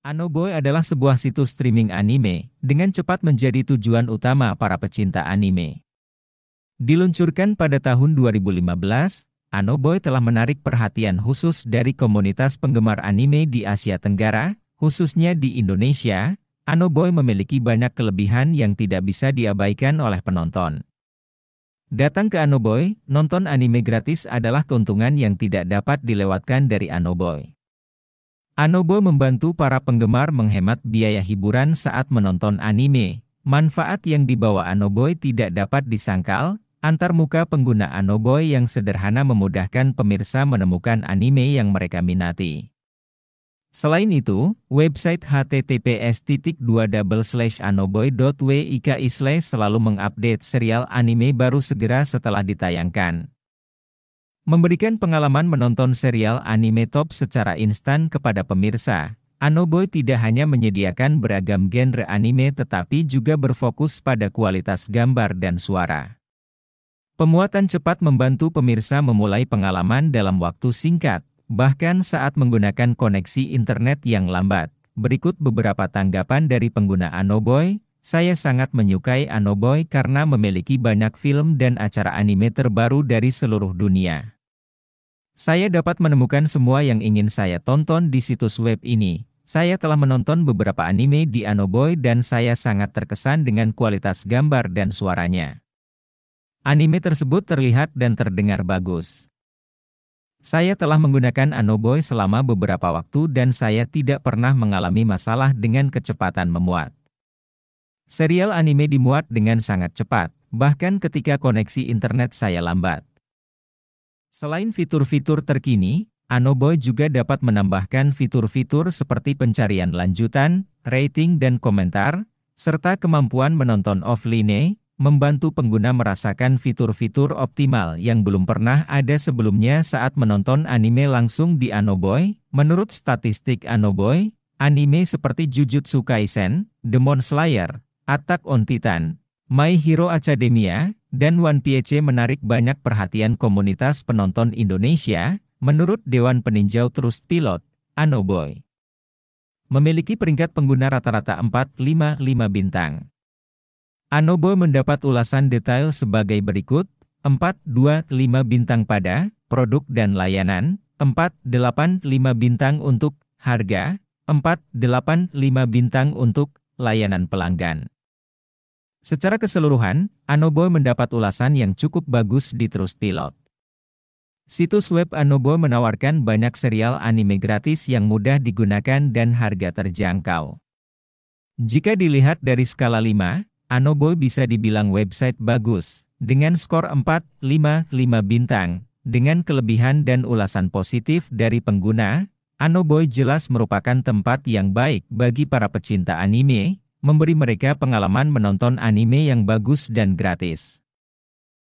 Anoboy adalah sebuah situs streaming anime, dengan cepat menjadi tujuan utama para pecinta anime. Diluncurkan pada tahun 2015, Anoboy telah menarik perhatian khusus dari komunitas penggemar anime di Asia Tenggara, khususnya di Indonesia. Anoboy memiliki banyak kelebihan yang tidak bisa diabaikan oleh penonton. Datang ke Anoboy, nonton anime gratis adalah keuntungan yang tidak dapat dilewatkan dari Anoboy. Anobo membantu para penggemar menghemat biaya hiburan saat menonton anime. Manfaat yang dibawa Anoboy tidak dapat disangkal, antar muka pengguna Anoboy yang sederhana memudahkan pemirsa menemukan anime yang mereka minati. Selain itu, website https://anoboy.wiki selalu mengupdate serial anime baru segera setelah ditayangkan. Memberikan pengalaman menonton serial anime top secara instan kepada pemirsa, Anoboy tidak hanya menyediakan beragam genre anime tetapi juga berfokus pada kualitas gambar dan suara. Pemuatan cepat membantu pemirsa memulai pengalaman dalam waktu singkat, bahkan saat menggunakan koneksi internet yang lambat. Berikut beberapa tanggapan dari pengguna Anoboy, saya sangat menyukai Anoboy karena memiliki banyak film dan acara anime terbaru dari seluruh dunia. Saya dapat menemukan semua yang ingin saya tonton di situs web ini. Saya telah menonton beberapa anime di Anoboy dan saya sangat terkesan dengan kualitas gambar dan suaranya. Anime tersebut terlihat dan terdengar bagus. Saya telah menggunakan Anoboy selama beberapa waktu dan saya tidak pernah mengalami masalah dengan kecepatan memuat. Serial anime dimuat dengan sangat cepat, bahkan ketika koneksi internet saya lambat. Selain fitur-fitur terkini, Anoboy juga dapat menambahkan fitur-fitur seperti pencarian lanjutan, rating dan komentar, serta kemampuan menonton offline, membantu pengguna merasakan fitur-fitur optimal yang belum pernah ada sebelumnya saat menonton anime langsung di Anoboy. Menurut statistik Anoboy, anime seperti Jujutsu Kaisen, Demon Slayer, Attack on Titan, My Hero Academia, dan One Piece menarik banyak perhatian komunitas penonton Indonesia, menurut Dewan Peninjau Terus Pilot, Anoboy. Memiliki peringkat pengguna rata-rata 4,55 bintang. Anoboy mendapat ulasan detail sebagai berikut, 4,25 bintang pada produk dan layanan, 4,85 bintang untuk harga, 4,85 bintang untuk layanan pelanggan. Secara keseluruhan, Anoboy mendapat ulasan yang cukup bagus di Trustpilot. Situs web Anoboy menawarkan banyak serial anime gratis yang mudah digunakan dan harga terjangkau. Jika dilihat dari skala 5, Anoboy bisa dibilang website bagus, dengan skor 4,55 bintang, dengan kelebihan dan ulasan positif dari pengguna, Anoboy jelas merupakan tempat yang baik bagi para pecinta anime, memberi mereka pengalaman menonton anime yang bagus dan gratis.